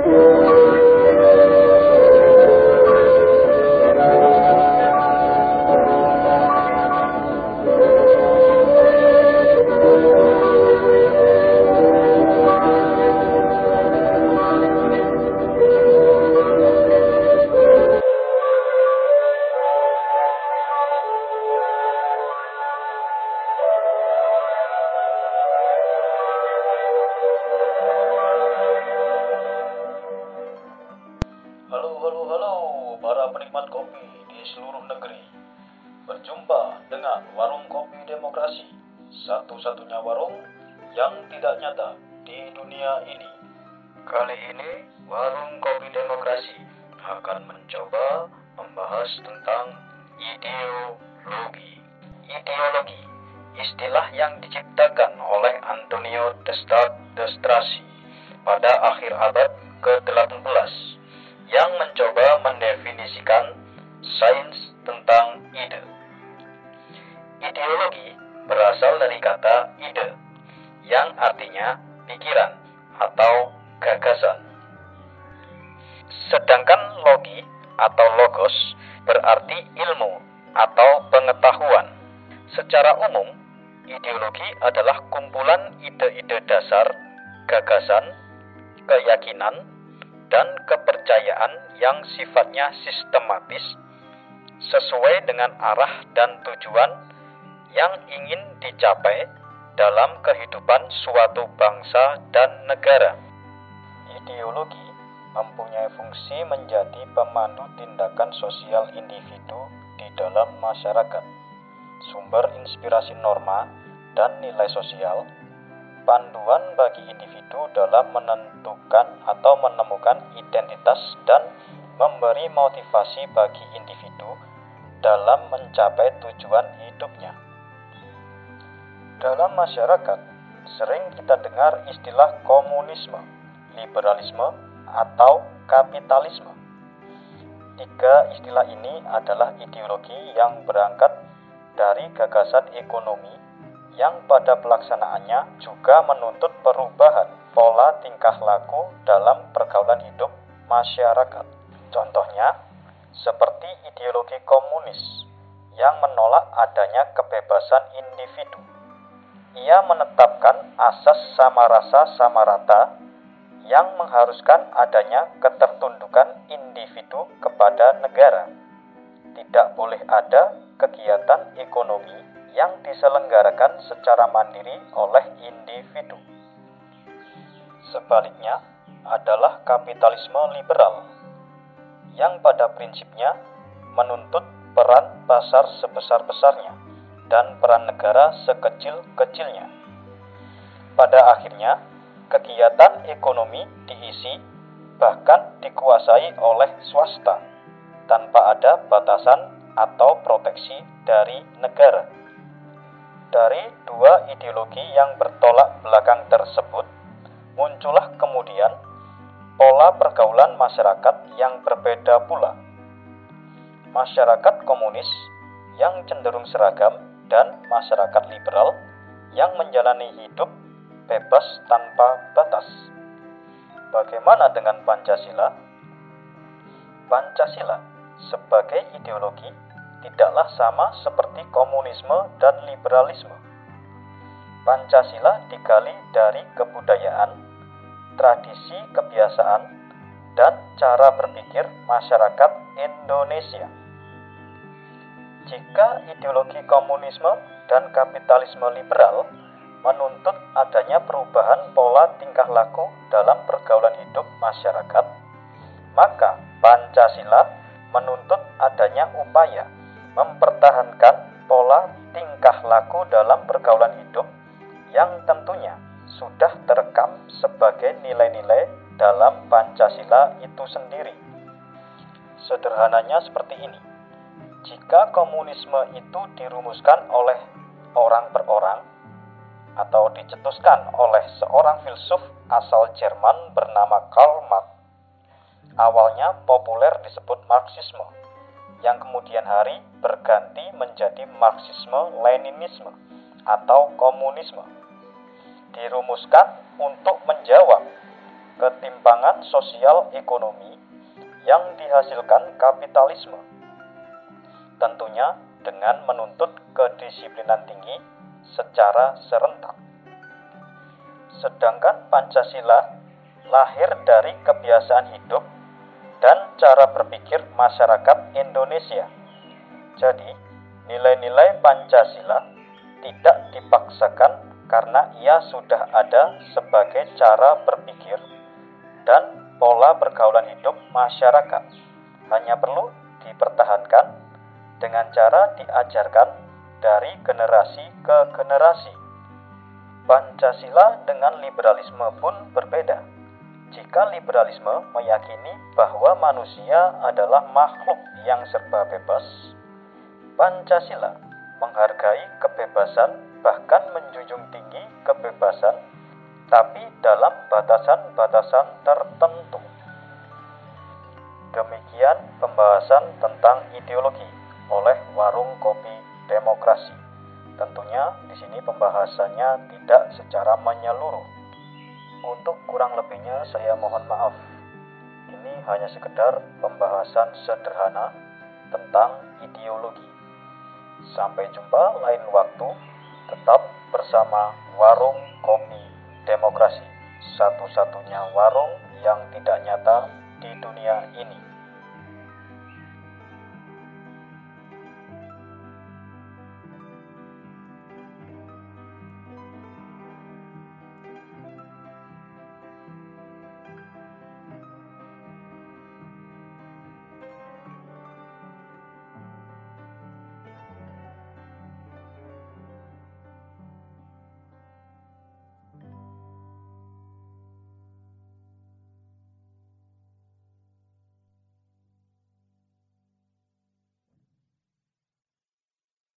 Yeah. Seluruh negeri. Berjumpa dengan Warung Kopi Demokrasi, satu-satunya warung yang tidak nyata di dunia ini. Kali ini, Warung Kopi Demokrasi akan mencoba membahas tentang ideologi. Ideologi, istilah yang diciptakan oleh Antonio Destrasi pada akhir abad ke-18 yang mencoba mendefinisikan sains tentang ide. Ideologi berasal dari kata ide, yang artinya pikiran atau gagasan. Sedangkan logi atau logos berarti ilmu atau pengetahuan. Secara umum, ideologi adalah kumpulan ide-ide dasar, gagasan, keyakinan, dan kepercayaan yang sifatnya sistematis sesuai dengan arah dan tujuan yang ingin dicapai dalam kehidupan suatu bangsa dan negara. Ideologi mempunyai fungsi menjadi pemandu tindakan sosial individu di dalam masyarakat, sumber inspirasi norma dan nilai sosial, panduan bagi individu dalam menentukan atau menemukan identitas dan memberi motivasi bagi individu dalam mencapai tujuan hidupnya. Dalam masyarakat, sering kita dengar istilah komunisme, liberalisme, atau kapitalisme. Tiga istilah ini adalah ideologi yang berangkat dari gagasan ekonomi yang pada pelaksanaannya juga menuntut perubahan pola tingkah laku dalam pergaulan hidup masyarakat. Contohnya, seperti ideologi komunis yang menolak adanya kebebasan individu. Ia menetapkan asas sama rasa sama rata yang mengharuskan adanya ketertundukan individu kepada negara. Tidak boleh ada kegiatan ekonomi yang diselenggarakan secara mandiri oleh individu. Sebaliknya adalah kapitalisme liberal yang pada prinsipnya menuntut peran pasar sebesar-besarnya dan peran negara sekecil-kecilnya. Pada akhirnya, kegiatan ekonomi diisi bahkan dikuasai oleh swasta tanpa ada batasan atau proteksi dari negara. Dari dua ideologi yang bertolak belakang tersebut, muncullah kemudian pola pergaulan masyarakat yang berbeda pula. Masyarakat komunis yang cenderung seragam dan masyarakat liberal yang menjalani hidup bebas tanpa batas. Bagaimana dengan Pancasila? Pancasila sebagai ideologi tidaklah sama seperti komunisme dan liberalisme. Pancasila digali dari kebudayaan, tradisi kebiasaan, dan cara berpikir masyarakat Indonesia. Jika ideologi komunisme dan kapitalisme liberal menuntut adanya perubahan pola tingkah laku dalam pergaulan hidup masyarakat, maka Pancasila menuntut adanya upaya mempertahankan pola tingkah laku dalam pergaulan hidup yang tentunya sudah terekam sebagai nilai-nilai dalam Pancasila itu sendiri. Sederhananya seperti ini. Jika komunisme itu dirumuskan oleh orang per orang atau dicetuskan oleh seorang filsuf asal Jerman bernama Karl Marx, awalnya populer disebut Marxisme, yang kemudian hari berganti menjadi Marxisme-Leninisme atau komunisme. Dirumuskan untuk menjawab ketimpangan sosial ekonomi yang dihasilkan kapitalisme. Tentunya dengan menuntut kedisiplinan tinggi secara serentak. Sedangkan Pancasila lahir dari kebiasaan hidup dan cara berpikir masyarakat Indonesia. Jadi, nilai-nilai Pancasila tidak dipaksakan karena ia sudah ada sebagai cara berpikir dan pola pergaulan hidup masyarakat. Hanya perlu dipertahankan dengan cara diajarkan dari generasi ke generasi. Pancasila dengan liberalisme pun berbeda. Jika liberalisme meyakini bahwa manusia adalah makhluk yang serba bebas, Pancasila menghargai kebebasan bahkan menjunjung tinggi kebebasan tapi dalam batasan-batasan tertentu. Demikian pembahasan tentang ideologi oleh Warung Kopi Demokrasi. Tentunya di sini pembahasannya tidak secara menyeluruh. Untuk kurang lebihnya saya mohon maaf. Ini hanya sekedar pembahasan sederhana tentang ideologi. Sampai jumpa lain waktu, tetap bersama Warung Kopi Demokrasi, satu-satunya warung yang tidak nyata di dunia ini.